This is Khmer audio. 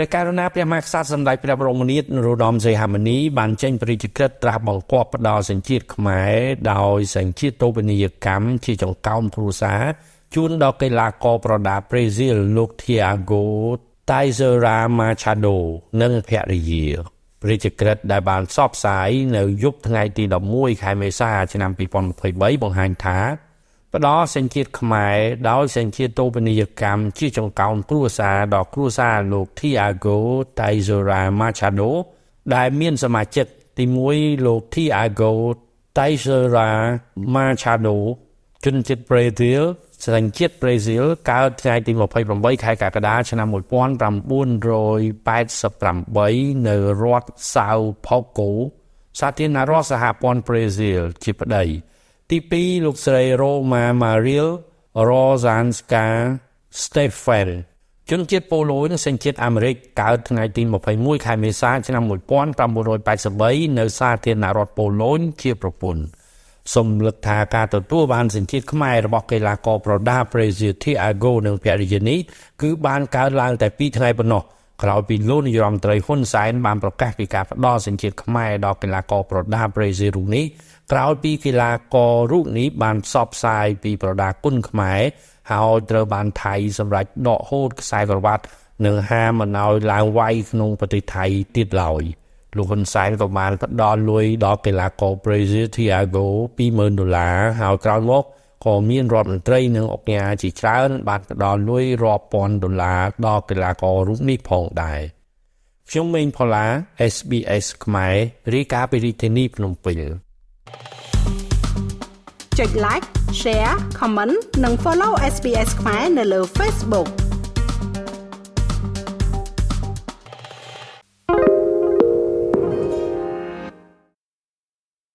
ព្រះករុណាព្រះមហាក្សត្រសម្ដេចព្រះបរមនាថនរោត្តមសីហមុនី បានចេញព្រះរាជក្រឹត្យត្រាស់បង្គាប់ផ្ដល់សញ្ជាតិខ្មែរដោយសញ្ជាតិតូបនីយកម្មជាចង្កោមគ្រួសារជូនដល់កីឡាករប្រដាល់ប្រេស៊ីលលោក Thiago Teixeira Machado និងភរិយាព្រះរាជក្រឹត្យដែលបានផ្សព្វផ្សាយនៅយប់ថ្ងៃទី11ខែមេសាឆ្នាំ2023បង្ហាញថា ផ្ដល់សញ្ជាតិខ្មែរដោយសញ្ជាតិតូបនីយកម្មជាចង្កោមគ្រួសារដល់គ្រួសារលោក Thiago Teixeira Machado ដែលមានសមាជិកទី1លោក Thiago Teixeira Machado ជនជាតិប្រេស៊ីលសញ្ជាតិប្រេស៊ីលកើតថ្ងៃទី28ខែកក្កដាឆ្នាំ1988នៅរដ្ឋ Sao Paulo សាធារណរដ្ឋសហព័ន្ធប្រេស៊ីលជាប្តី ទី2លោកស្រី Roma Mariel Rozanska Stefan ជនជាតិប៉ូឡូនិងសញ្ជាតិអាមេរិកកើតថ្ងៃទី21ខែមេសាឆ្នាំ1983នៅសាធារណរដ្ឋប៉ូឡូញជាប្រពន្ធសូមលើកថាការទទួលបានសញ្ជាតិខ្មែររបស់កីឡាករប្រដាល់ប្រេស៊ីល Thiago និងភរិយានេះគឺបានកើតឡើងតែ2ថ្ងៃប៉ុណ្ណោះ ក្រោយពីលោកនាយរដ្ឋមន្ត្រីហ៊ុនសែនបានប្រកាសពីការផ្ដល់សញ្ជាតិខ្មែរដល់កីឡាករប្រដាល់ប្រេស៊ីលរូបនេះក្រោយពីកីឡាកររូបនេះបានផ្សព្វផ្សាយពីប្រដាគុណខ្មែរហើយត្រូវបានថៃសម្រេចដកហូតខ្សែក្រវ៉ាត់និងហាមមិនឲ្យឡើងវាយក្នុងប្រទេសថៃទៀតឡើយលោកហ៊ុនសែនក៏បានផ្ដល់លុយដល់កីឡាករ Brazil Thiago 20000ដុល្លារហើយក្រោយមក ក៏មានរដ្ឋមន្ត្រីនិងអង្គការជាច្រើនបានផ្ដល់លុយរាប់ពាន់ដុល្លារដល់កីឡាកររូបនេះផងដែរខ្ញុំមេងផល្លា SBS ខ្មែររាយការណ៍ពីរាជធានីភ្នំពេញចុច like share comment និង follow SBS ខ្មែរនៅលើ Facebook